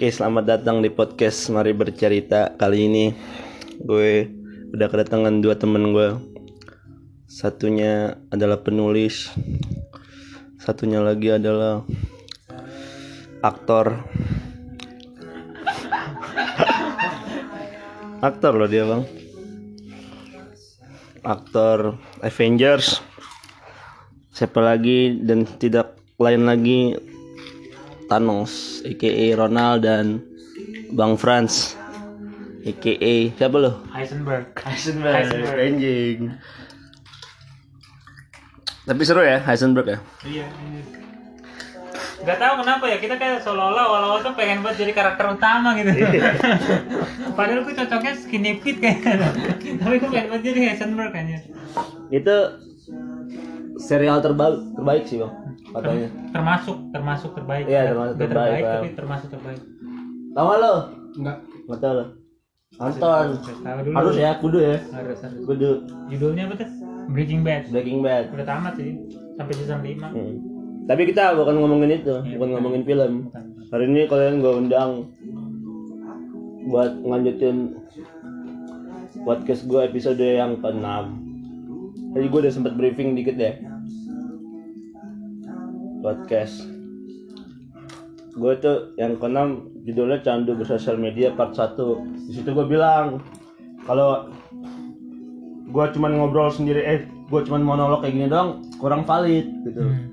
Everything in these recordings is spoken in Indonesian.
Oke, selamat datang di podcast Mari Bercerita. Kali ini gue udah kedatangan dua temen gue. Satunya adalah penulis, satunya lagi adalah aktor. aktor loh dia bang. Aktor Avengers. Siapa lagi dan tidak lain lagi Thanos, aka Ronald dan Bang Franz, aka siapa lo? Heisenberg. Heisenberg. Anjing. Tapi seru ya Heisenberg ya. Iya. iya. Gak tahu kenapa ya kita kayak seolah-olah awal-awal tuh pengen buat jadi karakter utama gitu. Padahal gue cocoknya skinny fit kayaknya. Tapi gue pengen buat jadi Heisenberg kayaknya. Itu serial terbaik terbaik sih bang katanya. Termasuk termasuk terbaik. Iya, termasuk Nggak terbaik, Bang. tapi termasuk terbaik. Tahu lo? Enggak. Nggak tahu lo. Nonton. Tahu dulu. Harus ya, kudu ya. Harus harus. Kudu. Judulnya apa tuh? Breaking Bad. Breaking Bad. Udah tamat sih sampai season 5. Hmm. Tapi kita bukan ngomongin itu, Iya, bukan bukan. ngomongin film. Bukan. Hari ini kalian gue undang buat ngelanjutin podcast gue episode yang ke-6 Tadi gue udah sempet briefing dikit deh Podcast Gue tuh yang ke-6 judulnya Candu Bersosial Media part 1 Di situ gue bilang Kalau gue cuman ngobrol sendiri, eh gue cuman monolog kayak gini doang kurang valid gitu Hmm.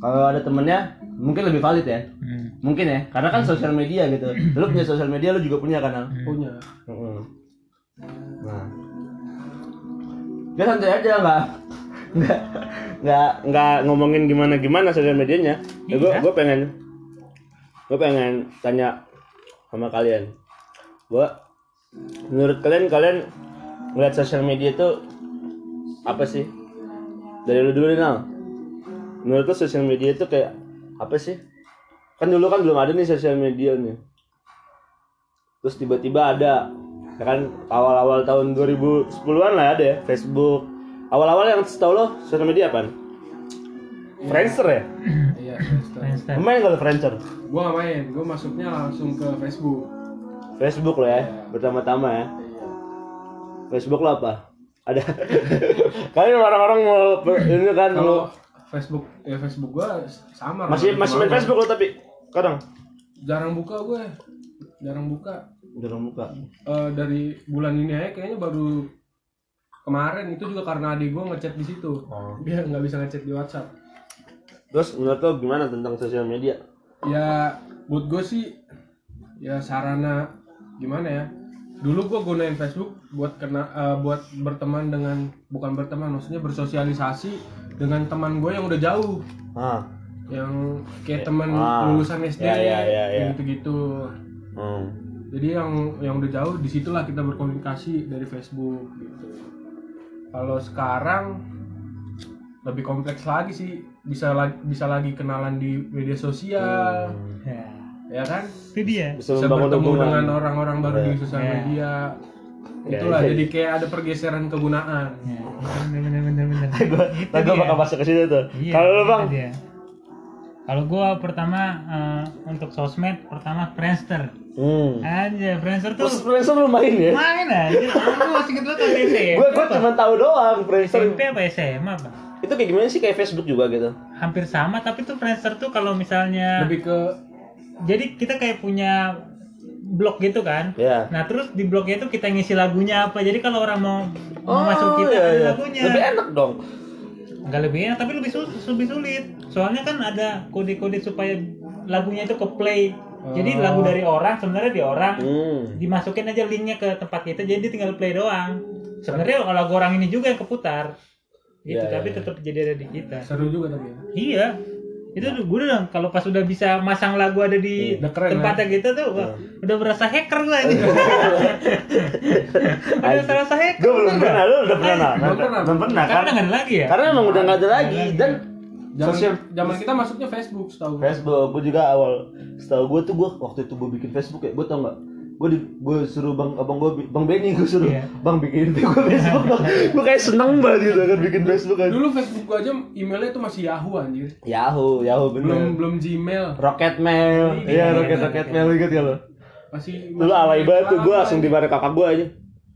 Kalau ada temennya mungkin lebih valid ya Hmm. Mungkin ya, karena kan sosial media gitu. Lu punya sosial media, lu juga punya kanal. Punya. Heeh. Nah, dia santai aja nggak nggak nggak nggak ngomongin gimana gimana sosial medianya. Ya, gue Iya. gue pengen gue pengen tanya sama kalian, gue menurut kalian kalian ngeliat sosial media itu apa sih? Dari lu dulu Nal. Menurut lu sosial media itu kayak apa sih? Kan dulu kan belum ada nih sosial media nih. Terus tiba-tiba ada ya kan awal-awal tahun 2010-an lah ada ya Facebook. Awal-awal yang setahu lo sosial media apa? Friendster ya? Iya, Friendster. Friendster. Main kalau Friendster? Gua nggak main, gua masuknya langsung ke Facebook. Facebook lo ya, pertama-tama ya. Iya. Facebook lo apa? Ada. Kalian orang-orang mau ber- ini kan Kalau Facebook, ya Facebook gua sama. masih masih main. Facebook lo tapi kadang Jarang buka gue, jarang buka. udah buka. Eh, dari bulan ini aja kayaknya baru kemarin itu juga karena adik gua ngechat di situ. Oh. Dia nggak bisa ngechat di WhatsApp. Terus menurut lo gimana tentang sosial media? Ya, buat gue sih ya sarana gimana ya? Dulu gue gunain Facebook buat kena eh, buat berteman dengan bukan berteman maksudnya bersosialisasi dengan teman gue yang udah jauh Ah. yang kayak teman Ah. lulusan SD Ya, ya, ya, ya. gitu gitu Hmm. jadi yang yang udah jauh di situlah kita berkomunikasi dari Facebook gitu kalau sekarang lebih kompleks lagi sih bisa lagi bisa lagi kenalan di media sosial Ya. ya kan Itu dia. Bisa, bisa bertemu dengan orang-orang baru di Ya. sosial Ya. media Ya, itulah ya. jadi kayak ada pergeseran kegunaan Ya. Bener bener. Gue, gue bakal masuk ke situ tuh. Iya, Kalau lo bang. Kalau gua pertama eh, untuk sosmed pertama Friendster. Hmm. Aja Friendster tuh Terus Friendster lu main ya? main aja. Aku masih kedua tahun SMP. Gue gue cuma tahu doang Friendster. SMP apa SMA apa? Itu kayak gimana sih kayak Facebook juga gitu? Hampir sama tapi tuh Friendster tuh kalau misalnya lebih ke jadi kita kayak punya blog gitu kan. Ya. Nah terus di blognya itu kita ngisi lagunya apa. Jadi kalau orang mau, Oh, mau masuk kita iya, ada iya. lagunya. Lebih enak dong. Nggak lebih enak tapi lebih sulit, lebih sulit. Soalnya kan ada kode-kode supaya lagunya itu ke play. Jadi Oh. lagu dari orang sebenarnya di orang Hmm. dimasukin aja linknya ke tempat kita jadi dia tinggal play doang. Sebenarnya kalau lagu orang ini juga yang keputar. Gitu, Iya, tapi iya, tetap jadi ada di kita. seru juga tapi ya Iya. Itu tuh gue udah kalau pas udah bisa masang lagu ada di Udah keren, tempatnya gitu tuh wah, udah berasa hacker gue aja. udah berasa hacker. Gue belum pernah, lu udah pernah? Nah, Belum pernah. Belum pernah Karena kan? nggak ada lagi ya. Karena emang udah nggak ada lagi dan zaman sosial zaman kita masuknya Facebook setahu. Facebook gue juga awal. Setahu gue tuh gue waktu itu gue bikin Facebook ya gue tau nggak? Gue di gue suruh bang abang gue bang Benny gue suruh Iya. bang bikin gue Facebook dong. Gue kayak seneng banget gitu kan bikin Facebook kan. Dulu Facebook gua aja emailnya tuh masih Yahoo anjir. Yahoo Yahoo Belum bener. Belum Gmail. Rocket Mail. Iya Rocket Rocket Mail inget ya lo? Masih dulu alay banget tuh gue langsung dimarahin kakak gue aja.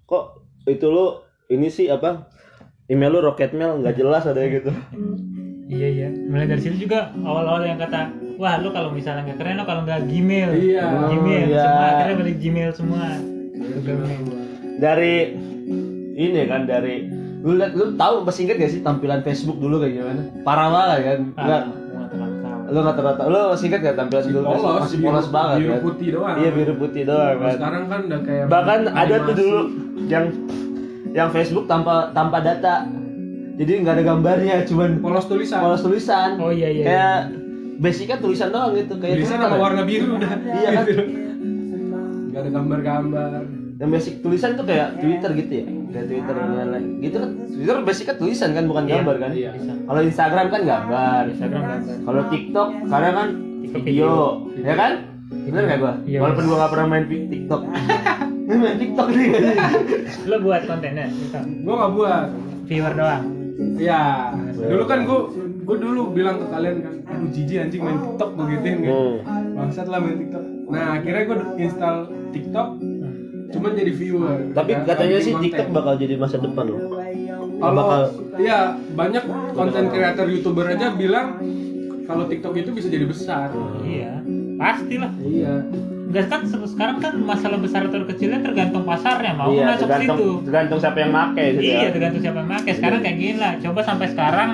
Kok itu lu ini sih apa email lu Rocket Mail nggak jelas ada gitu Iya iya. Mulai dari situ juga awal-awal yang kata, wah lu kalau misalnya nggak keren lo kalau nggak Gmail. Iya. Gmail. Iya. Semua akhirnya balik Gmail semua. dari ini kan dari lu liat lu tahu masih inget gak sih tampilan Facebook dulu kayak gimana parah banget kan Ah, nggak gua terlalu tahu. lu nggak lu masih inget gak tampilan dulu polos, Facebook? masih polos biru- banget biru kan putih doang. iya biru putih doang kan sekarang kan udah kayak bahkan ada tuh animasi. dulu yang yang Facebook tanpa tanpa data jadi nggak ada gambarnya cuman polos tulisan. polos tulisan Oh, iya, iya, kayak basicnya tulisan doang gitu kayak tulisan sama kan. warna biru udah. Iya kan? Gak ada gambar-gambar. yang basic tulisan tuh kayak Twitter gitu ya kayak Twitter dan lain-lain gitu kan Twitter basicnya tulisan kan bukan gambar kan iya. kalau Instagram kan gambar Instagram gambar. kalau TikTok karena kan TikTok video ya kan bener gak gua Iya. walaupun gua gak pernah main TikTok Ini main TikTok nih Lo buat kontennya, gitu. Gua nggak buat. viewer doang. Iya. Dulu kan gua gua dulu bilang ke kalian kan, aduh jijik anjing main TikTok gua gituin kan. Hmm. Bangsat lah main TikTok. Nah, akhirnya gua install TikTok cuman jadi viewer. tapi Nggak- katanya sih bikin TikTok konten. bakal jadi masa depan loh Kalau bakal iya banyak konten kreator youtuber aja bilang kalau TikTok itu bisa jadi besar. Iya, pastilah. Iya. Enggak kan se- sekarang kan masalah besar atau kecilnya tergantung pasarnya mau iya masuk tergantung situ. tergantung siapa yang make gitu Iya, ya tergantung siapa yang pakai. Sekarang kayak gini lah. Coba sampai sekarang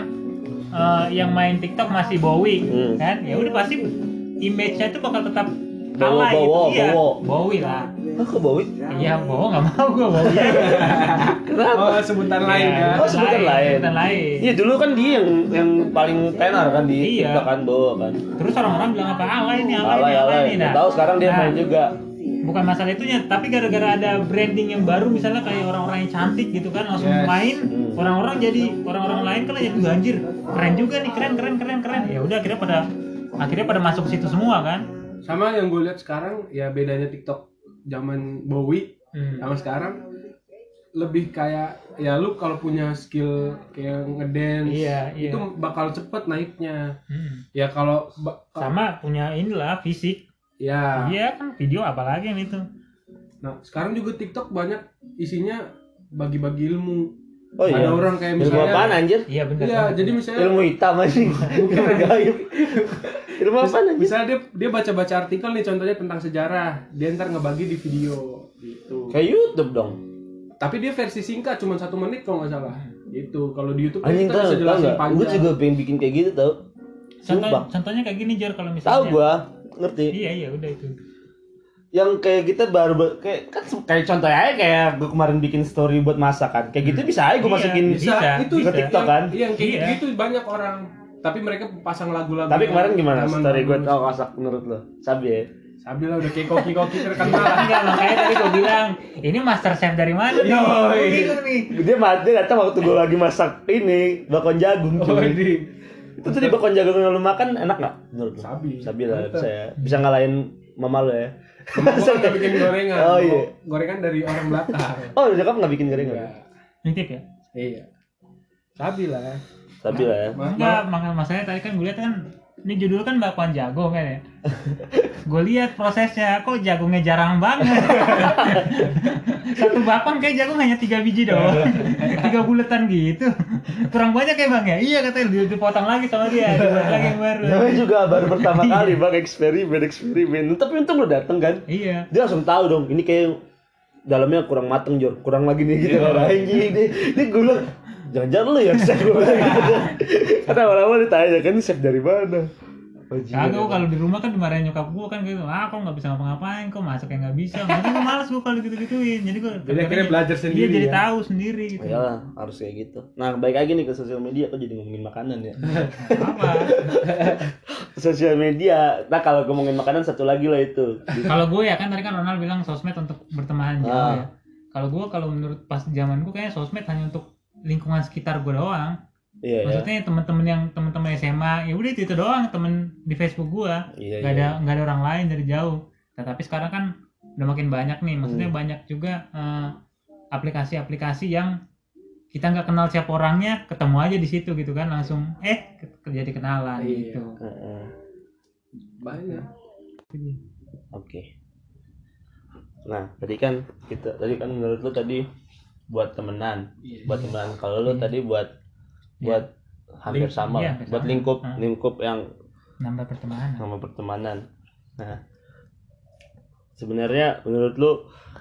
eh, yang main TikTok masih Bowie, Hmm. kan? Ya udah pasti image-nya itu bakal tetap Bowo, kalah Bowo, gitu. Iya, Bowo. Bowie lah. Ah kok Bowie Iya, Bowo nggak mau gue Bowie. Oh, sebutan lain ya. Oh, sebutan lain. Sebutan lain. Iya dulu kan dia yang yang paling tenar kan di Iya. Kan Bowo kan Terus orang-orang bilang apa alay nih, alay, alay nih, alay, alay nih. Nah, tahu sekarang dia nah, main juga bukan masalah itunya tapi gara-gara ada branding yang baru misalnya kayak orang-orang yang cantik gitu kan langsung Yes. main Hmm. orang-orang jadi orang-orang lain kan jadi "Wah, anjir keren juga nih keren keren keren keren ya udah akhirnya pada akhirnya pada masuk ke situ semua kan Sama yang gue lihat sekarang ya bedanya TikTok zaman Bowie Hmm. sama sekarang lebih kayak ya lu kalau punya skill kayak ngedance Iya, iya. itu bakal cepet naiknya. Hmm. ya kalau sama punya inilah fisik. Ya. Iya kan video apalagi yang itu. Nah sekarang juga TikTok banyak isinya bagi-bagi ilmu. Oh iya. Ada orang kayak ilmu misalnya apaan anjir? Iya benar iya benar. jadi misalnya ilmu hitam anjing. Bukan. Gaib ilmu apa anjir misalnya dia dia baca-baca artikel nih contohnya tentang sejarah. Dia ntar ngebagi di video gitu. Kayak YouTube dong. Tapi dia versi singkat cuma satu menit kalau nggak salah. Itu kalau di YouTube kan anjing kita tahu bisa tahu jelasin nggak? Gue panjang. juga pengen bikin kayak gitu tau Contoh, Sumpah. contohnya kayak gini Jar kalau tahu misalnya gua. Ngerti? Iya iya udah itu. Yang kayak kita baru ba- kayak kan kayak contohnya aja kayak gue kemarin bikin story buat masakan. Kayak gitu bisa aja gue Iya, masukin bisa. itu ke TikTok kan? Iya, yang kayak Iya. gitu banyak orang tapi mereka pasang lagu-lagu tapi kemarin gimana story gue? tau masak menurut lo? Sabi ya? Sabi lah udah kayak koki-koki terkenal enggak makanya tadi gue bilang. Ini master chef dari mana? Nih bingung nih dia mati datang waktu gue lagi masak ini bakon jagung oh itu tuh di bakon jagung yang lu makan enak nggak? Menurut lo Sabi. sabi lah saya bisa ngalahin mama lo ya. Kan nggak bikin gorengan. Oh, iya. gorengan dari orang belakang oh nyokap nggak bikin gorengan? Iya. nitip ya? Iya. Sabi lah sabi lah ya. Enggak makanya masalahnya tadi kan gue lihat kan ini judul kan bakwan jagung kan ya. Gue lihat prosesnya kok jagungnya jarang banget? Satu bakwan kayak jagung hanya tiga biji doang. Tiga buletan gitu. Kurang banyak ya bang ya? Iya katanya di- dipotong lagi sama dia. Dibuat lagi yang baru. Namanya juga baru pertama kali bang eksperimen eksperimen. Tapi untung lo dateng kan? Iya. Dia langsung tahu dong ini kayak dalamnya kurang mateng jor. Kurang lagi nih gitu. Kan anjing ini ini gue jangan-jangan lu yang chef gue bilang gitu kata awal-awal ditanya kan ini chef dari mana Kagak kalau di rumah kan dimarahin nyokap gua kan gitu, ah kok nggak bisa ngapa-ngapain, kok masak yang nggak bisa, makanya gua males gua kalau gitu-gituin, jadi gua Jadi akhirnya belajar sendiri Iya jadi ya? tahu sendiri gitu. Iyalah, harus kayak gitu. Nah, baik lagi nih ke sosial media, kok jadi ngomongin makanan ya. Apa? sosial media, nah kalau ngomongin makanan satu lagi lah itu. kalau gue ya kan tadi kan Ronald bilang sosmed untuk berteman jauh Ah. ya. Kalau gue kalau menurut pas zaman gue kayaknya sosmed hanya untuk lingkungan sekitar gue doang. Iya ya. Maksudnya teman-teman yang teman-teman SMA, ya udah itu, itu doang temen di Facebook gue. Iya Gak iya. ada nggak ada orang lain dari jauh. Nah, tapi sekarang kan udah makin banyak nih maksudnya banyak juga eh, aplikasi-aplikasi yang kita nggak kenal siapa orangnya ketemu aja di situ gitu kan langsung eh jadi kenalan Iya. gitu Heeh. banyak Oke. Nah, tadi kan kita tadi kan menurut lu tadi buat temenan, Iya. buat temenan. Kalau lu tadi buat buat hampir Link- sama, iya, buat sama. lingkup lingkup yang nambah pertemanan sama pertemanan. Nah, sebenarnya menurut lu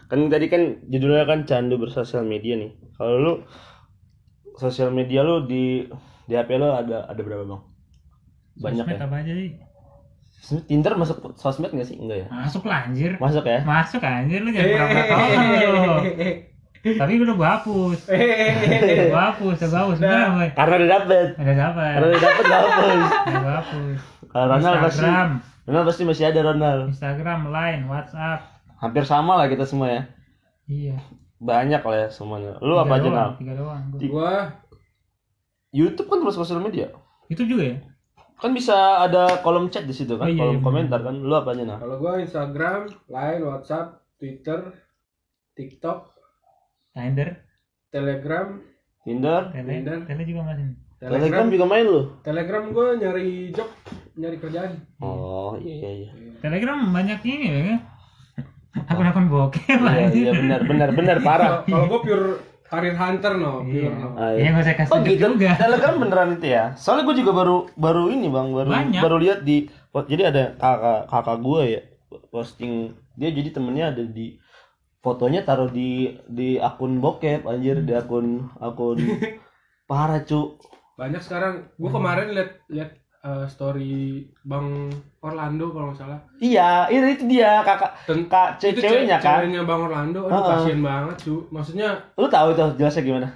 kan tadi kan judulnya kan candu bersosial media nih. Kalau lu sosial media lu di di HP lu ada ada berapa bang? Banyak Sosmed ya. apa aja sih Tinder masuk sosmed nggak sih? Enggak ya? masuk lah anjir Masuk ya? masuk anjir lu jangan pura-pura lu tapi udah gua hapus gua hapus udah gua hapus boy Karena udah dapet. udah dapat Karena udah dapet gak hapus. udah gua hapus Kalau Ronald pasti Instagram Ronald pasti masih ada Ronald. Instagram Line WhatsApp Hampir sama lah kita semua ya. iya Banyak lah ya semuanya. Lu Tiga apa aja Nal? tiga doang gua. gua YouTube kan termasuk sosial media. itu juga ya Kan bisa ada kolom chat di situ kan, Oh, iya, kolom iya, komentar kan. Lu apa aja Nal? kalau gua Instagram Line WhatsApp Twitter TikTok Tinder Telegram Tinder, Tinder. Tele juga masih Telegram Telegram juga main lu. Telegram gua nyari job nyari kerjaan Oh iya iya. Telegram banyak ini ya akun-akun bokep Iya aja iya benar benar benar parah. kalau gua pure karir hunter no pure no Ah, Iya iya. gak usah kasih Oh gitu. juga Telegram beneran itu ya. Soalnya gue juga baru baru ini bang, baru Banyak. baru lihat di. Jadi ada kakak kakak gue ya posting dia jadi temennya ada di fotonya taruh di di akun bokep anjir di akun akun parah cu. Banyak sekarang. Gua kemarin liat liat eh, story bang Orlando kalau nggak salah. Iya itu, itu dia kakak Ten- kak ce- ceweknya ce- kan? ceweknya bang Orlando. Aduh Heeh. kasihan banget cu. Maksudnya lu tahu itu jelasnya gimana?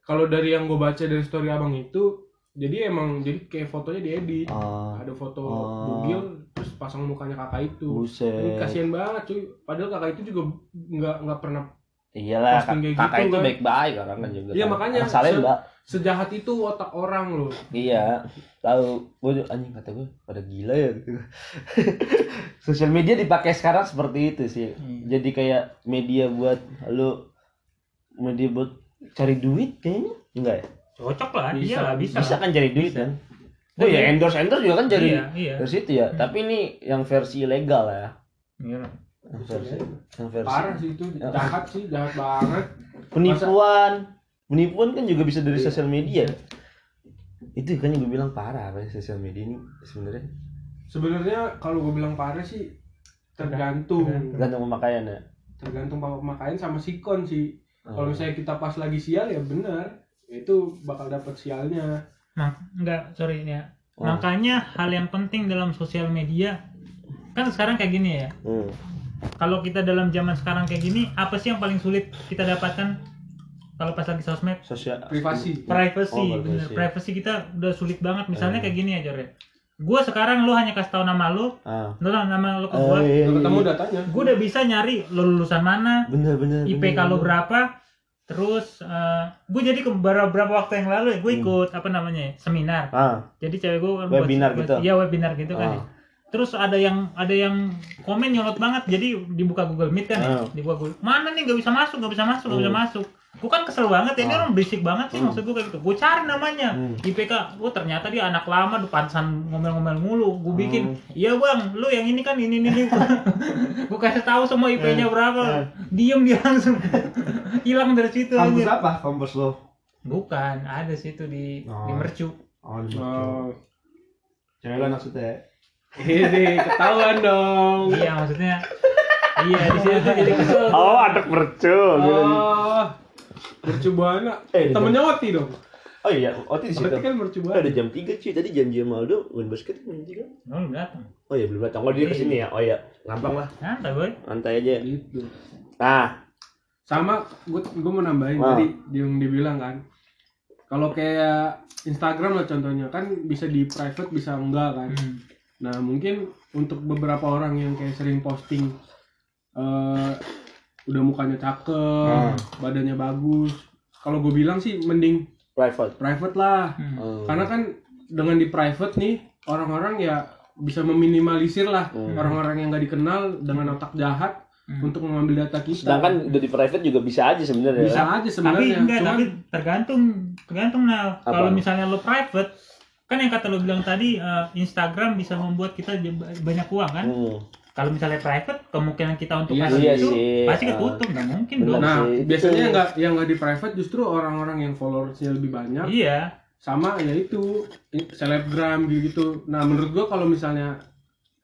kalau dari yang gue baca dari story abang itu jadi emang jadi kayak fotonya diedit. Oh. Ada foto Oh. bugil terus pasang mukanya kakak itu buset kasihan banget cuy padahal kakak itu juga nggak nggak pernah iyalah kak- kayak kakak gitu itu kan. baik baik orang kan juga Iya, kan. makanya saleh se- mbak sejahat itu otak orang loh Iya, tahu. Gue anjing kata gue pada gila ya. gitu. Sosial media dipakai sekarang seperti itu sih. Jadi kayak media buat lu media buat cari duit kayaknya enggak ya? cocok lah Bisa, iya lah bisa, Bisa kan cari duit Bisa. kan? Oh ya endorse endorse juga kan cari iya iya dari situ ya. Tapi ini yang versi legal lah ya. Iya. Yang versi, yang versi. parah sih itu jahat sih jahat banget Penipuan, penipuan kan juga bisa dari Iya. sosial media. Itu kan yang gue bilang parah apa ya sosial media ini sebenarnya sebenarnya kalau gue bilang parah sih tergantung tergantung pemakaian ya. tergantung pemakaian sama sikon sih Oh. kalau misalnya kita pas lagi sial ya benar itu bakal dapat sialnya Nah, enggak, sorry ya. Oh. Makanya hal yang penting dalam sosial media kan sekarang kayak gini ya. Hmm. Kalau kita dalam zaman sekarang kayak gini, apa sih yang paling sulit kita dapatkan kalau pas lagi sosmed? Sosial privasi Privacy, Oh, bener. privacy. Privacy kita udah sulit banget. Misalnya Hmm. kayak gini aja, Re. Gue sekarang lu hanya kasih tahu nama lu, Ah. lu nama lu ke Oh, gue. iya, Udah iya, ketemu iya. datanya Gue udah bisa nyari lu lulusan mana, bener bener lu bener. berapa, terus gue jadi ke beberapa waktu yang lalu gue ikut apa namanya ya, seminar. ah Jadi cewek gue kan Webinar gitu? Iya webinar gitu kan. Ah. ya. Terus ada yang ada yang komen nyolot banget. Jadi dibuka Google Meet kan ya. Ah. Dibuka Google. Mana nih nggak bisa masuk, nggak bisa masuk, nggak bisa Hmm. masuk. Gue kan kesel banget ya, ini Ah. orang berisik banget sih Hmm. maksud gue kayak gitu. Gue cari namanya. Hmm. IPK, gue ternyata dia anak lama, pantesan ngomel-ngomel mulu. Gue bikin, Hmm. iya bang, lu yang ini kan ini ini. ini. gue kasih tahu semua IP-nya berapa. Diem dia langsung hilang dari situ kampus aja. apa kampus lo Bukan, ada situ di di Oh. Mercu. oh oh cewek lo maksudnya ini ketahuan dong iya maksudnya iya di situ tuh jadi kesel oh anak mercu oh mercubuana. Eh, temennya Oti dong. Oh iya Oti di situ. Berarti kan mercubuana. Udah jam 3 cuy. Tadi janji sama Aldo main basket main tiga oh lu datang. Oh iya belum datang. Oh dia ke sini ya? Oh iya gampang lah. Santai boy. Santai aja. Gitu. Nah. Sama gue gue mau nambahin. Ah. tadi yang dibilang kan. Kalau kayak Instagram lah contohnya kan bisa di private bisa enggak kan? Hmm. nah mungkin untuk beberapa orang yang kayak sering posting eh udah mukanya cakep Ah. badannya bagus kalau gue bilang sih mending private private lah Hmm. Oh. karena kan dengan di private nih orang-orang ya bisa meminimalisir lah Hmm. orang-orang yang nggak dikenal dengan otak jahat untuk mengambil data kita. Sedangkan udah di private juga bisa aja sebenarnya. bisa ya. aja tapi sebenarnya. enggak Cuman tapi tergantung tergantung nah kalau misalnya lo private kan yang kata lo bilang tadi eh, Instagram bisa membuat kita banyak uang kan Hmm. Kalau misalnya private kemungkinan kita untuk Iya sih. itu Iya sih. pasti ketutup nggak mungkin Benar. dong nah, sih, biasanya nggak yang nggak di private justru orang-orang yang followersnya lebih banyak iya sama ya itu selebgram gitu. Nah, menurut gua kalau misalnya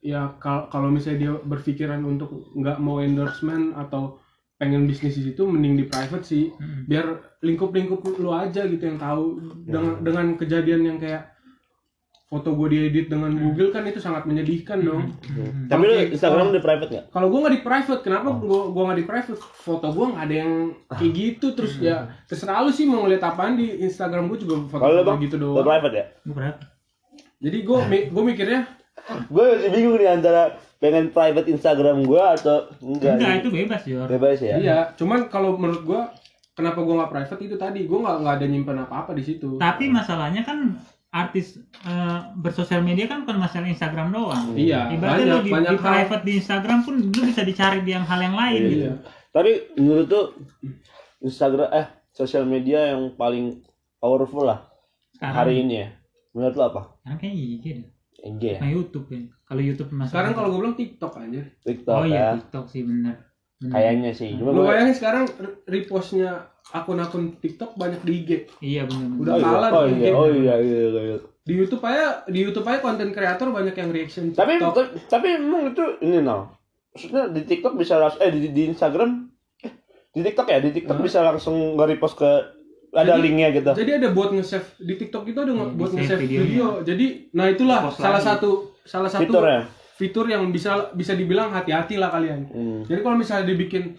ya kal- kalau misalnya dia berpikiran untuk nggak mau endorsement atau pengen bisnis di situ mending di private sih biar lingkup-lingkup lu aja gitu yang tahu dengan dengan kejadian yang kayak foto gue diedit dengan Google kan itu sangat menyedihkan dong. Hmm. Tapi lu Oke, Instagram kalau- udah private nggak? Kalau gue nggak di private, kenapa gua gua nggak di private? Foto gue nggak ada yang kayak gitu terus ya terserah lu sih mau ngeliat apaan di Instagram gue juga Kalau lu foto bang, gitu doang. private ya? Gue berapa Jadi gue gue mikirnya Gue masih bingung nih antara pengen private Instagram gue atau enggak. enggak itu bebas Jor Bebas ya? iya, cuman kalau menurut gue kenapa gue nggak private itu tadi gue nggak nggak ada nyimpen apa apa di situ. tapi masalahnya kan artis eh, bersosial media kan bukan masalah Instagram doang Iya, ibaratnya banyak lu di, banyak di hal. private di Instagram pun lu bisa dicari di yang hal yang lain Iya. gitu Iya. Tapi menurut tuh Instagram eh sosial media yang paling powerful lah sekarang hari ini ya. Menurut lo apa? sekarang kayak IG deh IG ya? nah YouTube ya kalau YouTube masuk Sekarang kalau gue bilang TikTok aja. TikTok oh ya. iya TikTok sih Bener. Kayaknya sih. Cuma Lu bayangin sekarang re- repostnya akun-akun TikTok banyak di IG. iya bener Udah oh, iya. kalah oh, di iya. IG. oh iya iya iya. Di YouTube aja di YouTube aja konten kreator banyak yang reaction Tapi TikTok. tapi emang itu ini no. Maksudnya di TikTok bisa langsung eh di, di Instagram eh, di TikTok ya di TikTok Hah? bisa langsung nge-repost ke ada Jadi- linknya gitu. Jadi ada buat nge-save di TikTok itu ada nge- Hmm, buat nge-save videonya. video. Jadi nah itulah Post salah lagi. satu salah satu Fitur ya. fitur yang bisa bisa dibilang hati-hati lah kalian. Hmm. Jadi kalau misalnya dibikin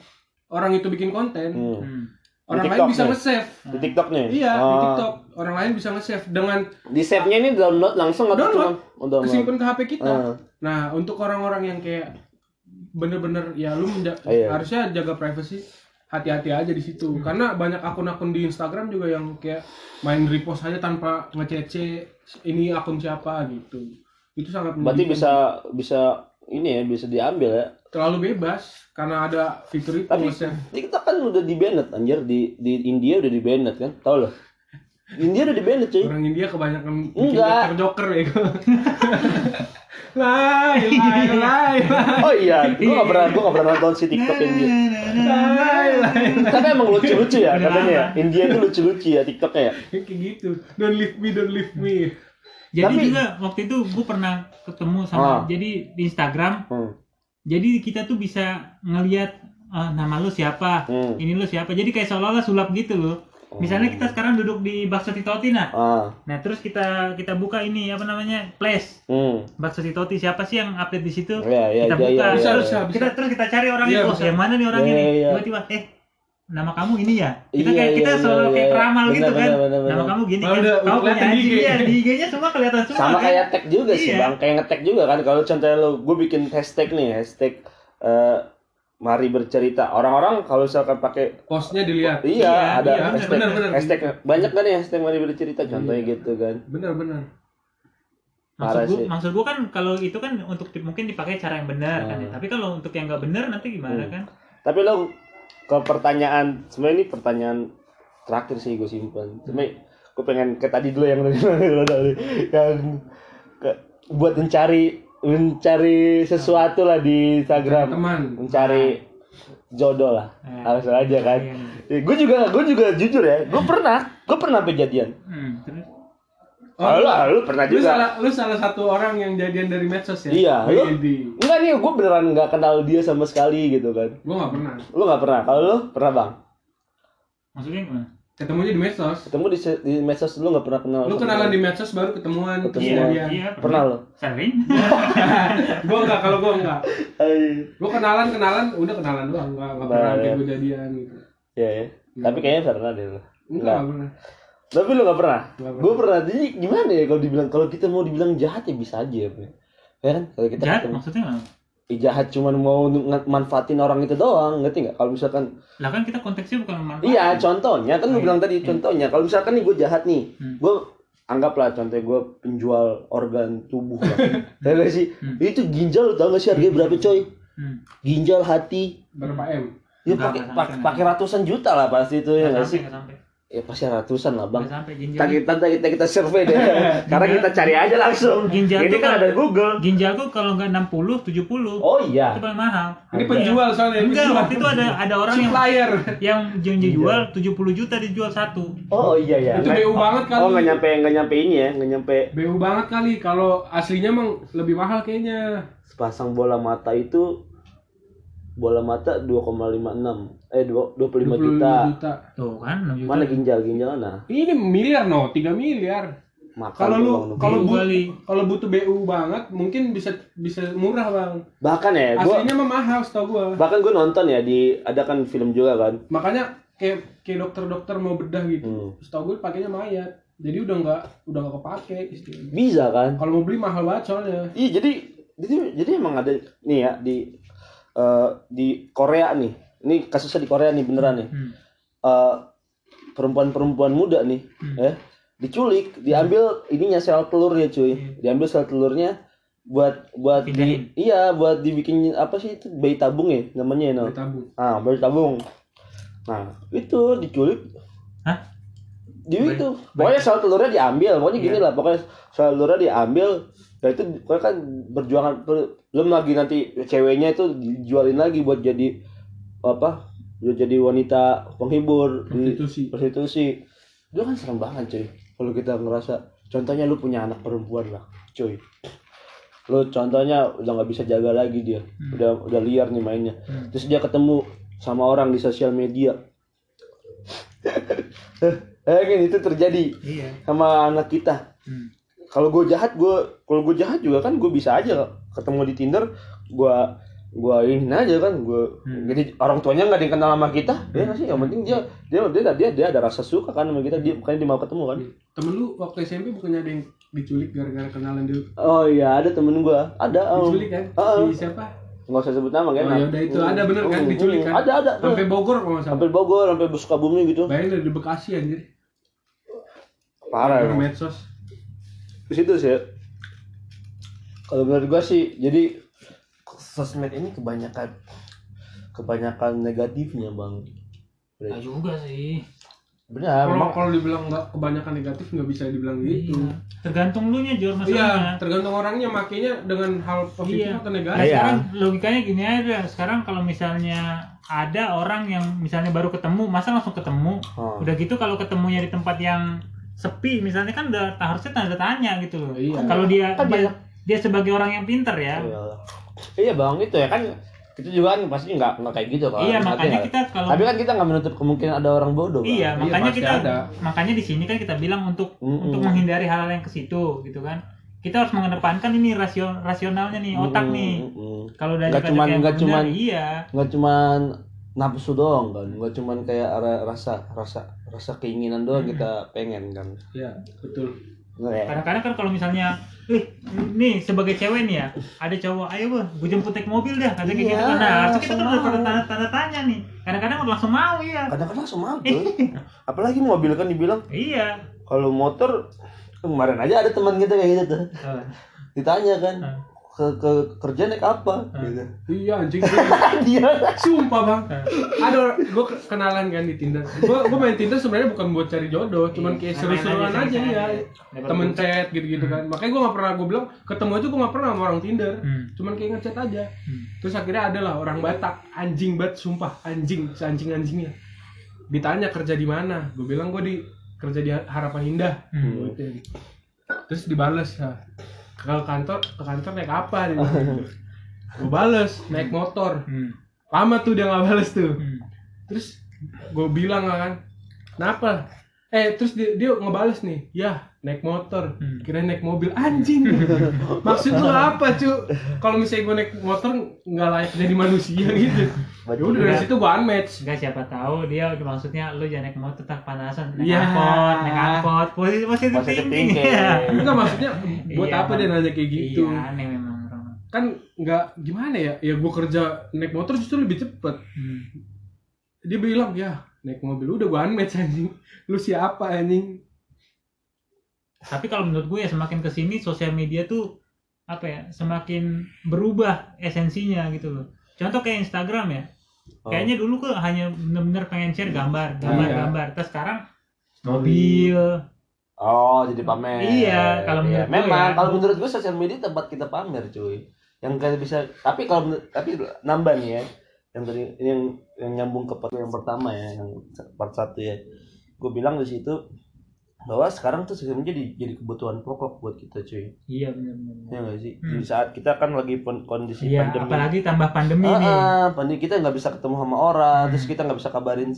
orang itu bikin konten, Hmm. Hmm. orang Di lain bisa nge-save. Di TikTok nih. Iya, di Oh. TikTok. Orang lain bisa nge-save dengan Di save-nya ini download langsung atau Download. cuma kesimpan ke HP kita. Ah. Nah, untuk orang-orang yang kayak bener-bener ya lu menja- Iya. harusnya jaga privacy hati-hati aja di situ karena banyak akun-akun di Instagram juga yang kayak main repost aja tanpa ngecece ini akun siapa gitu itu sangat Berarti bisa bisa ini ya bisa diambil ya. Terlalu bebas karena ada fitur itu Tapi nge-save. TikTok kan udah di banned anjir di di India udah di banned kan? Tahu lo? India udah di banned cuy. orang India kebanyakan Enggak. joker-joker ya lai lai lai Oh iya, gua gak pernah gua gak pernah nonton si TikTok India. lai lai Tapi emang lucu-lucu ya katanya ya. India itu lucu-lucu ya TikToknya ya. kayak gitu don't leave me don't leave me jadi Tapi- juga waktu itu gue pernah ketemu Ah. sama jadi di Instagram Hmm. Jadi kita tuh bisa ngelihat eh, nama lu siapa? Hmm. ini lu siapa? Jadi kayak seolah-olah sulap gitu loh. Misalnya kita sekarang duduk di bakso Titoti nah. Ah. nah terus kita kita buka ini apa namanya place. Hmm. bakso Titoti siapa sih yang update di situ? Iya, iya, kita iya, buka. iya, iya. bisa bisa kita terus kita cari orang Iya, itu oh, yang mana nih orang Iya, ini? iya. tiba-tiba eh nama kamu ini ya kita Iya, kayak kita iya, selalu iya, kayak iya. peramal Benar, gitu kan benar, benar, nama kamu gini kan udah punya IG. ya di IG-nya semua kelihatan semua Sama kan kayak tag juga sih Iya. bang, kayak ngetek juga kan. Kalau contohnya lo, gue bikin hashtag nih, hashtag eh, mari bercerita. Orang-orang kalau misalkan pakai postnya dilihat iya, Iya, ada iya, hashtag, benar, benar. hashtag banyak kan ya hashtag mari bercerita contohnya Iya. gitu kan. benar-benar maksud gua sih. maksud gua kan kalau itu kan untuk mungkin dipakai cara yang benar kan ya. Hmm. tapi kalau untuk yang nggak benar nanti gimana Hmm. kan Tapi lo ke pertanyaan sebenarnya ini pertanyaan terakhir sih gue simpan. Cuma gue pengen ke tadi dulu yang yang ke- buat mencari mencari sesuatu lah di Instagram. teman Mencari jodoh lah. Eh. Langsung aja kan. Iya. gue juga gue juga jujur ya. Gue pernah gue pernah kejadian. hmm, terus Oh, lu, lu pernah lu juga. salah lu salah satu orang yang jadian dari medsos ya Iya, lu Widih. enggak nih, gue beneran nggak kenal dia sama sekali gitu kan. gua nggak pernah Lu nggak pernah? Kalau lu pernah bang? maksudnya gimana ketemunya di medsos Ketemu di, di medsos lu nggak pernah kenal. lu kenalan di medsos baru ketemuan Ketemuan. jadian iya Pernah lo? sering gua enggak kalau gua enggak Iya, gua kenalan kenalan udah kenalan doang enggak enggak pernah Nah, iya. gua jadian gitu ya. Tapi kayaknya pernah deh lu. enggak enggak pernah Tapi lu nggak pernah? Pernah. Gue pernah. Jadi gimana ya kalau dibilang kalau kita mau dibilang jahat ya bisa aja ya. Bro. Ya kan? Kalau kita jahat ketemu- maksudnya apa? Eh, jahat cuma mau manfaatin orang itu doang, ngerti nggak? Kalau misalkan lah kan kita konteksnya bukan memanfaatkan Iya, contohnya kan gue Oh, bilang iya. tadi contohnya. Kalau misalkan nih gue jahat nih, Hmm. gue anggaplah contohnya gue penjual organ tubuh lah. Tahu gak sih? Hmm. Itu ginjal tau gak sih harganya berapa coy? Hmm. ginjal hati berapa m ya pakai pakai ratusan juta lah pasti itu ya Nggak sih sampai. Ya pasti ratusan lah bang. Nggak sampai ginjal. kita kita kita, kita survei deh. Karena kita cari aja langsung. Ginjal ini kan ada Google. Ginjalku kalau nggak 60, 70 oh iya. itu paling mahal. ini penjual soalnya Enggak, penjual. waktu itu ada ada orang yang supplier. yang yang dijual 70 juta dijual satu. oh iya ya itu BU banget kali. oh nggak nyampe nggak nyampe ini ya nggak nyampe. BU banget kali. Kalau aslinya emang lebih mahal kayaknya. Sepasang bola mata itu bola mata 2,56 eh 2, 25 juta. Tuh kan 6 juta. Mana ginjal ginjal mana? ini miliar no. 3 miliar. Kalau lu kalau BU kalau butuh BU banget mungkin bisa bisa murah bang. Bahkan ya gua aslinya mah mahal setahu gua. Bahkan gue nonton ya di ada kan film juga kan. Makanya kayak kayak dokter-dokter mau bedah gitu. Hmm. setahu gue pakainya mayat. Jadi udah nggak udah nggak kepake istilahnya. Bisa kan? Kalau mau beli mahal banget soalnya. Iya jadi jadi jadi emang ada nih ya di eh, di Korea nih. Ini kasusnya di Korea nih beneran nih. Hmm. Eh, perempuan-perempuan muda nih ya diculik diambil ininya sel telurnya cuy. Diambil sel telurnya buat buat di, iya buat dibikin apa sih itu? Bayi tabung ya namanya ya no? Beli tabung. Ah bayi tabung. Nah itu diculik. Hah? di itu. pokoknya sel telurnya diambil pokoknya gini lah. Pokoknya sel telurnya diambil ya itu pokoknya kan berjuangan per- belum lagi nanti ceweknya itu dijualin lagi buat jadi apa buat jadi wanita penghibur di prostitusi. prostitusi. Itu kan serem banget cuy. Kalau kita ngerasa contohnya lu punya anak perempuan lah cuy. Lu contohnya udah nggak bisa jaga lagi dia. Udah udah liar nih mainnya. Terus dia ketemu sama orang di sosial media. Eh kan itu terjadi Iya. sama anak kita. Hmm. kalau gue jahat gue kalau gue jahat juga kan gue bisa aja ketemu di tinder gue gue ini aja kan gue jadi orang tuanya nggak ada yang kenal sama kita ya nggak sih? Yang penting dia dia dia dia dia ada rasa suka kan sama kita dia bukannya dia mau ketemu kan. Temen lu waktu SMP bukannya ada yang diculik gara-gara kenalan dulu oh iya ada temen gue ada om diculik kan? Ah, si siapa? Nggak usah sebut nama kan? Oh, yaudah, itu ada bener kan, Hmm, diculik hmm, kan? ada ada. Sampai Bogor kalau salah. Sampai Bogor sampai Sukabumi gitu. Bayangin dari Bekasi anjir. Parah emang. medsos. Di situ sih. ya. Kalau menurut gua sih jadi sosmed ini kebanyakan kebanyakan negatifnya bang Enggak juga sih. benar kalau kalau dibilang nggak kebanyakan negatif nggak bisa dibilang gitu Iya. Tergantung lu nya Jor Iya, masalahnya. tergantung orangnya makainya dengan hal positif Iya. atau Nah, negatif. Iya. sekarang logikanya gini aja. Sekarang kalau misalnya ada orang yang misalnya baru ketemu, masa langsung ketemu? Oh. Udah gitu kalau ketemunya di tempat yang sepi, misalnya kan udah harusnya tanda tanya gitu loh. Iya. Kalau dia Kan dia, banyak. Dia sebagai orang yang pinter ya. Iya. iya bang itu ya kan kita juga kan pasti nggak nggak kayak gitu kan Iya, makanya kita kalau tapi kan kita nggak menutup kemungkinan ada orang bodoh Bang. Iya, makanya pasti kita ada. makanya di sini kan kita bilang untuk Mm-mm. untuk menghindari hal-hal yang ke situ gitu kan. Kita harus mengedepankan ini rasio, rasionalnya nih, otak Mm, nih. mm, mm. Kalau dari Nggak cuman- yang nggak cuman- iya. nggak cuman nafsu doang kan nggak cuman kayak ra- rasa rasa rasa keinginan doang kita pengen kan Iya, betul. Nggak ya? Kadang-kadang kan kalau misalnya, eh nih sebagai cewek nih ya, ada cowok, ayo bah, gue jemput naik mobil dah, kata kayak Iya, gitu kan. Nah, harusnya kita kan udah tanda, tanda tanya nih. Kadang-kadang langsung mau ya. kadang-kadang langsung mau tuh apalagi mobil kan dibilang Iya. kalau motor kemarin aja ada teman kita kayak gitu tuh ditanya kan. Ke, ke kerja naik apa gitu Iya anjing. dia Sumpah bang. Ada gue kenalan kan di Tinder. Gue gue main Tinder sebenarnya bukan buat cari jodoh, cuman kayak Main-main seru-seruan aja, ya. Temen chat gitu-gitu kan. Makanya gue gak pernah gue bilang ketemu aja gue gak pernah sama orang Tinder. Hmm. Cuman kayak ngechat aja. Hmm. Terus akhirnya ada lah orang Batak anjing banget sumpah anjing anjing anjingnya. Ditanya kerja di mana? Gue bilang gue di kerja di Harapan Indah. Hmm. Terus dibales "Ah, ke kantor ke kantor naik apa bilang gitu. Gue bales naik motor. Hmm. Lama tuh dia nggak bales tuh. Hmm. Terus gue bilang lah kan, kenapa? Eh terus dia, dia ngebales nih, ya naik motor, Hmm. kira naik mobil anjing. Maksud lu apa cu? Kalau misalnya gue naik motor nggak layak jadi manusia gitu. Udah dari situ gue unmatch. Enggak siapa tahu dia maksudnya lu jangan naik motor tak panasan naik Iya. angkot naik angkot posisi positif Positive thinking thinking. ya Enggak maksudnya buat Iya, apa Bang. dia nanya kayak gitu? iya aneh memang Kan nggak gimana ya? Ya gue kerja naik motor justru lebih cepet. hmm. Dia bilang ya naik mobil udah gue unmatch anjing. Lu siapa anjing? tapi kalau menurut gue ya semakin ke sini sosial media tuh apa ya semakin berubah esensinya gitu loh contoh kayak Instagram ya Oh. kayaknya dulu kok hanya bener-bener pengen share gambar gambar Iya. gambar terus sekarang mobil Oh, jadi pamer. Iya, kalau menurut gue memang ya. kalau menurut gue sosial media tempat kita pamer, cuy. Yang kayak bisa tapi kalau tapi nambah nih ya. Yang tadi yang yang nyambung ke part yang pertama ya, yang part satu ya. Gue bilang di situ bahwa sekarang tuh media jadi, jadi kebutuhan pokok buat kita, cuy. iya benar-benar Ya nggak sih? Hmm. Di saat kita kan lagi kondisi iya pandemi. apalagi tambah pandemi Ah, nih ah, pandemi kita nggak bisa ketemu sama orang, Hmm. terus kita nggak bisa kabarin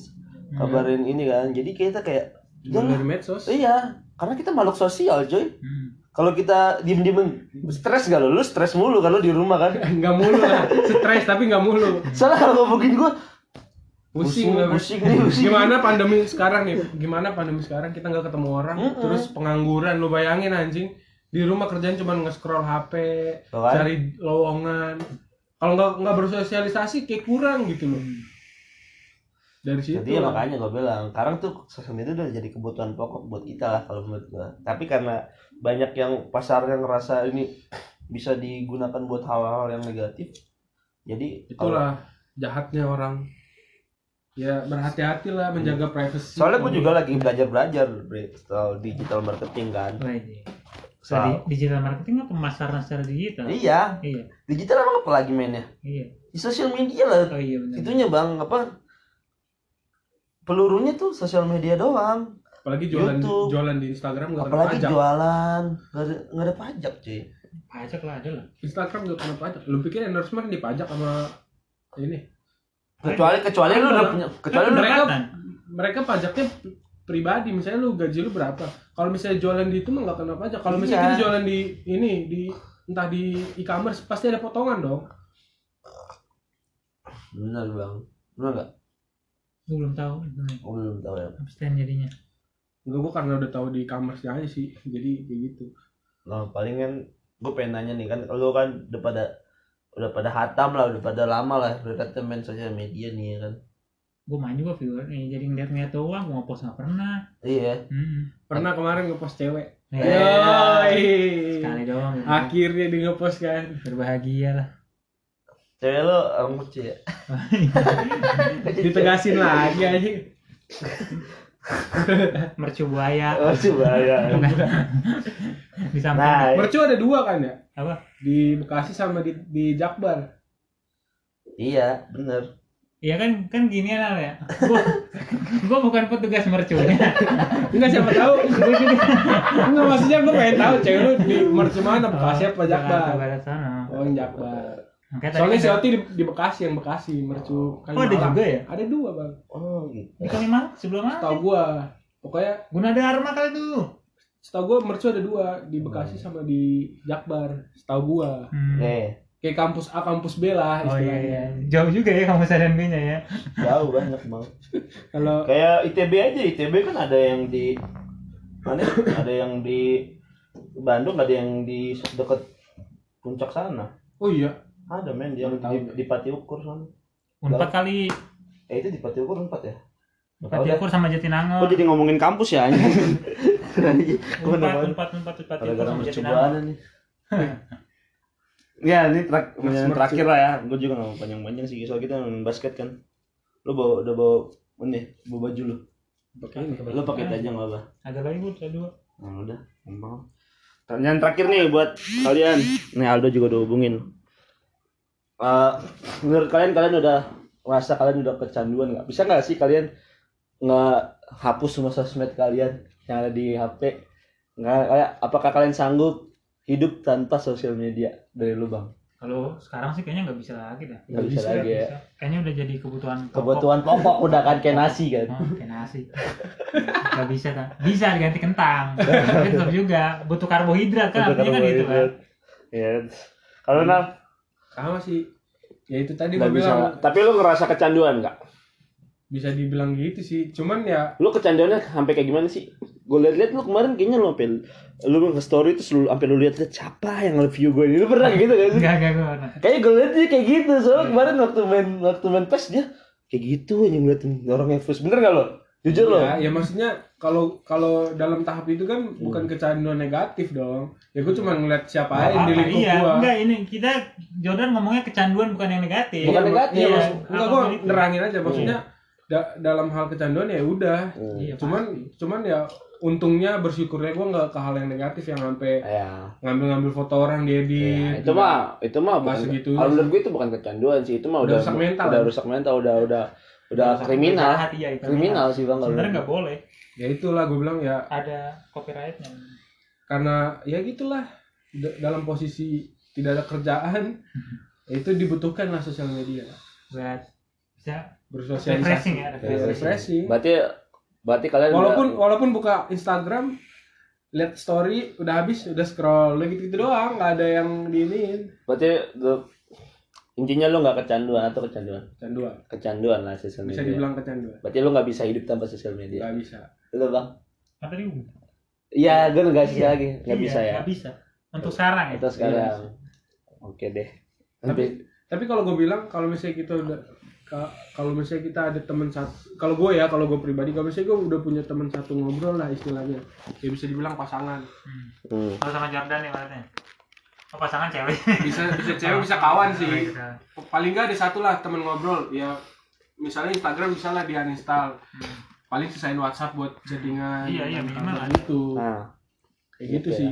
kabarin ini kan. Jadi kita kayak jangan dari medsos Iya, karena kita makhluk sosial, coy. Hmm. Kalau kita diem-diem stres gak lo? Lu stres mulu kalau di rumah kan? nggak mulu lah stres tapi nggak mulu Soalnya kalau ngomongin gua pusing pusing, nih, pusing. gimana pandemi sekarang nih gimana pandemi sekarang kita nggak ketemu orang Mm-mm. terus pengangguran lu bayangin anjing di rumah kerjaan cuma nge-scroll HP kan? cari lowongan kalau nggak nggak bersosialisasi kayak kurang gitu loh dari situ Jadi ya makanya gue bilang, sekarang tuh sosial media udah jadi kebutuhan pokok buat kita lah kalau menurut gua. Tapi karena banyak yang pasar yang ngerasa ini bisa digunakan buat hal-hal yang negatif. Jadi kalau- itulah jahatnya orang ya berhati-hati lah menjaga privasi soalnya gue juga lagi belajar-belajar Bre, soal digital marketing kan. Iya. Soal, Di- digital marketing apa pemasaran secara digital? Iya, iya. Digital emang apa lagi mainnya? iya. Di sosial media lah. oh iya benar. Itunya bang apa? Pelurunya tuh sosial media doang. Apalagi jualan YouTube. jualan di Instagram nggak kena apalagi pajak. jualan. Nggak ada pajak cuy. Pajak lah ada lah. Instagram nggak kena pajak. Lu pikir endorsement dipajak sama ini kecuali kecuali lu udah punya kecuali lu mereka mereka pajaknya pribadi misalnya lu gaji lu berapa? Kalau misalnya jualan di itu mah nggak kena pajak. Kalau misalnya Iya. kita jualan di ini di entah di e-commerce pasti ada potongan dong. Benar bang. Benar nggak? Gue belum tahu oh, belum tahu ya. Abstain jadinya. Enggak, gua karena udah tahu di e-commerce aja sih. Jadi kayak gitu. Nah paling kan gue pengen nanya nih kan lu kan udah pada udah pada hatam lah udah pada lama lah berkata main sosial media nih ya kan. Gue main juga viewer nih jadi ngeliat-ngeliat doang gue ngepost nggak pernah. Iya. Hmm. pernah kemarin ngepost cewek. Eh. Yoi. sekali doang. Gitu. akhirnya di ngepost kan. Berbahagia lah. Cewek lu orang kecil ya? Ditegasin lagi aja mercu buaya. Oh coba ya di samping nah mercu ada dua kan ya apa di Bekasi sama di di Jakbar iya bener Iya kan kan gini ya ya. Gua, gua bukan petugas mercunya. enggak siapa tahu Gua juga enggak maksudnya gue pengen tahu cewek lu di mercu mana Bekasi apa Jakarta Jakbar Barat sana. oh Jakbar Makanya tadi soalnya si Oti di, di Bekasi yang Bekasi mercu Oh, ada Kalimalang. juga ya? ada dua bang oh gitu di Kalimantan sebelum mana? setahu gua pokoknya Guna Dharma kali tuh. Setahu gua mercu ada dua di Bekasi sama di Jakbar setahu gua. Hmm. eh kayak kampus A kampus B lah Oh iya istilahnya. iya. Jauh juga ya kamu sadar B-nya ya. jauh banyak bang. Kalau kayak ITB aja ITB kan ada yang di mana ada yang di Bandung ada yang di dekat puncak sana. Oh iya. Ada men yang di, di Pati Ukur sana. Unpad kali. Eh itu di Pati Ukur empat ya? Pati. Ukur sama Jatinangor. Kok jadi ngomongin kampus ya gara-gara sama mercubuana Jatinangor. nih ya ini terak- Mas terakhir lah ya gue juga gak mau panjang-panjang sih soal kita main basket kan lu bawa udah bawa ini bawa baju lu pakai ini lu pakai aja nggak apa Ada lagi bu, ada dua. Nah, udah, gampang. Pertanyaan terakhir nih buat kalian. Nih Aldo juga udah hubungin. Eh, menurut kalian kalian udah merasa kalian udah kecanduan nggak? Bisa nggak sih kalian nggak hapus semua sosmed kalian yang ada di HP? Nggak kayak apakah kalian sanggup hidup tanpa sosial media dari lu bang? Kalau sekarang sih kayaknya nggak bisa lagi dah. Nggak bisa lagi ya. Kayaknya udah jadi kebutuhan pokok. Kebutuhan pokok udah kan kayak nasi kan? Oh, kayak nasi. Gak bisa kan? Bisa diganti kentang. Tapi tetap juga butuh karbohidrat kan? Artinya kan gitu kan? Iya. Kalau Nal sama sih ya itu tadi nggak gue bisa. bilang Tapi lu ngerasa kecanduan nggak? bisa dibilang gitu sih cuman ya lu kecanduannya sampai kayak gimana sih? Gue liat-liat lu kemarin kayaknya lu sampai lu nge story terus lu sampai lu liat-liat siapa yang review gue ini lu pernah kayak gitu gak sih? Enggak, enggak, gue pernah. Kayaknya gue liat dia kayak gitu soalnya kemarin waktu main waktu main PES dia kayak gitu aja ngeliatin orang yang terus bener gak lo? jujur loh Ya, ya maksudnya kalau kalau dalam tahap itu kan bukan kecanduan negatif dong. Ya gue cuma ngeliat siapa aja yang di lingkup iya, gua. enggak ini kita Jordan ngomongnya kecanduan bukan yang negatif. Bukan negatif, Iya, maksud- enggak gue itu. nerangin aja maksudnya da- dalam hal kecanduan ya udah. Hmm. Iya, Cuman cuman ya untungnya bersyukurnya gue nggak ke hal yang negatif yang sampai ya ngambil-ngambil foto orang Ya, diedit. itu mah itu mah bukan kalau sih. menurut gue itu bukan kecanduan sih itu mah Udah udah rusak mental. udah rusak mental udah udah udah Jahat, kriminal iya, itu. kriminal sih bang Sebenarnya nggak boleh. Ya itulah gue bilang ya Ada copyrightnya. karena ya gitulah D- dalam posisi tidak ada kerjaan ya itu dibutuhkan lah sosial media Buat bisa bersosialisasi refreshing ya. Ya, refreshing. refreshing. berarti berarti kalian walaupun walaupun buka Instagram lihat story udah habis udah scroll. Udah gitu gitu doang nggak ada yang diinin. Berarti the- intinya lu nggak kecanduan atau kecanduan? Canduan kecanduan lah sosial bisa media. dibilang kecanduan. Berarti lu nggak bisa hidup tanpa sosial media? Nggak bisa. Lu bang? Kan tadi iya gue nggak sih Iya. lagi. Nggak Iya, bisa ya? Nggak bisa. Untuk sekarang ya. itu sekarang. Oke deh. Nanti tapi tapi kalau gue bilang kalau misalnya kita udah kalau misalnya kita ada teman satu kalau gue ya kalau gue pribadi kalau misalnya gue udah punya teman satu ngobrol lah istilahnya ya bisa dibilang pasangan Hmm. hmm. Sama Jordan nih maksudnya. Oh pasangan cewek. bisa bisa cewek bisa kawan sih paling nggak ada satu lah temen ngobrol ya misalnya Instagram bisa lah di uninstall Hmm. paling sisain WhatsApp buat chattingan Iya, iya, minimal gitu nah kayak gitu Gitu ya. sih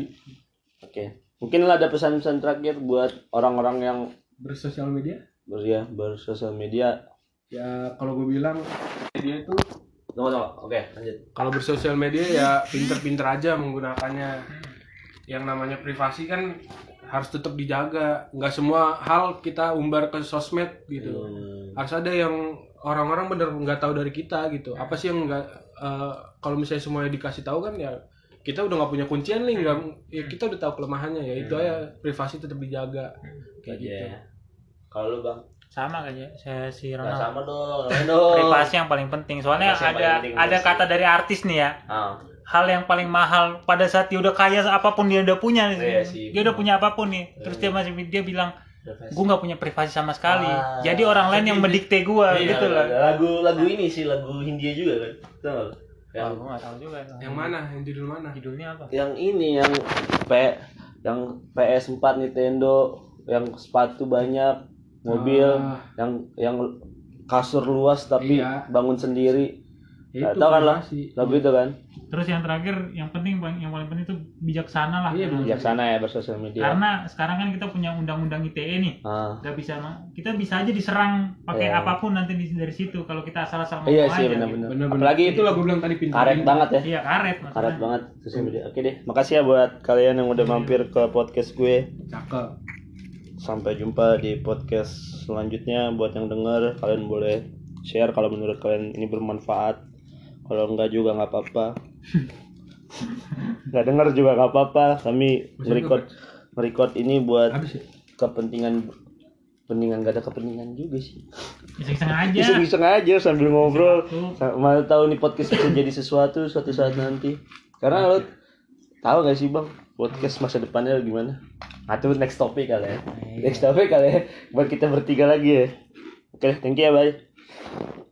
oke mungkin lah ada pesan-pesan terakhir buat orang-orang yang bersosial media ber ya bersosial media. Ya kalau gue bilang media itu tunggu tunggu. Oke lanjut. kalau bersosial media ya pinter-pinter aja menggunakannya. Yang namanya privasi kan harus tetap dijaga. Nggak semua hal kita umbar ke sosmed gitu. Hmm. harus ada yang orang-orang bener nggak tahu dari kita gitu. Apa sih yang nggak eh, kalau misalnya semuanya dikasih tahu kan ya kita udah nggak punya kuncian nih nggak ya kita udah tahu kelemahannya. Ya itu aja privasi tetap dijaga. Kayak gitu. Iya. Kalau lu bang Sama kayaknya saya si Nggak Ronald. sama dong Privasi yang paling penting. Soalnya Privasi ada penting, ada kata dari artis nih ya. ah Hal yang paling mahal pada saat dia udah kaya apa pun dia udah punya nih. Iya sih. Dia udah punya apa pun nih. Terus dia masih dia bilang gue nggak punya privasi sama sekali. Ah. Jadi orang lain yang mendikte gue Iya, gitu lah. lagu lagu ini sih lagu Hindia juga kan Tahu yang gue nggak tahu juga. yang mana yang judul mana Judulnya apa? yang ini yang P yang PS4 Nintendo yang sepatu banyak mobil Ah. yang yang kasur luas tapi Iya. bangun sendiri Ya, Nggak tahu kan lah privasi. lagu itu kan Terus yang terakhir yang penting yang paling penting itu bijaksana lah. Iya, bijaksana ya bersosial media Karena sekarang kan kita punya undang-undang ITE nih. ah Gak bisa kita bisa aja diserang pakai Iya. apa pun nanti di- dari situ kalau kita asal-asal ngomong iya sih gitu. benar-benar bener-bener apalagi itu lah gue bilang tadi pinter karet banget ya Iya karet maksudnya. karet banget sosial media oke deh makasih ya buat kalian yang udah mampir ke podcast gue cakep sampai jumpa di podcast selanjutnya. Buat yang denger kalian boleh share kalau menurut kalian ini bermanfaat. Kalau enggak juga nggak apa-apa. Nggak denger juga nggak apa-apa. Kami merecord merecord ini buat ya? kepentingan kepentingan gak ada kepentingan juga sih. Iseng-iseng aja. iseng-iseng aja sambil ngobrol. Mana tahu nih podcast bisa jadi sesuatu suatu saat nanti. Karena lo tahu gak sih bang podcast masa depannya gimana? Nah itu next topic kali ya. Next topic kali ya. Buat kita bertiga lagi ya. Oke thank you ya bye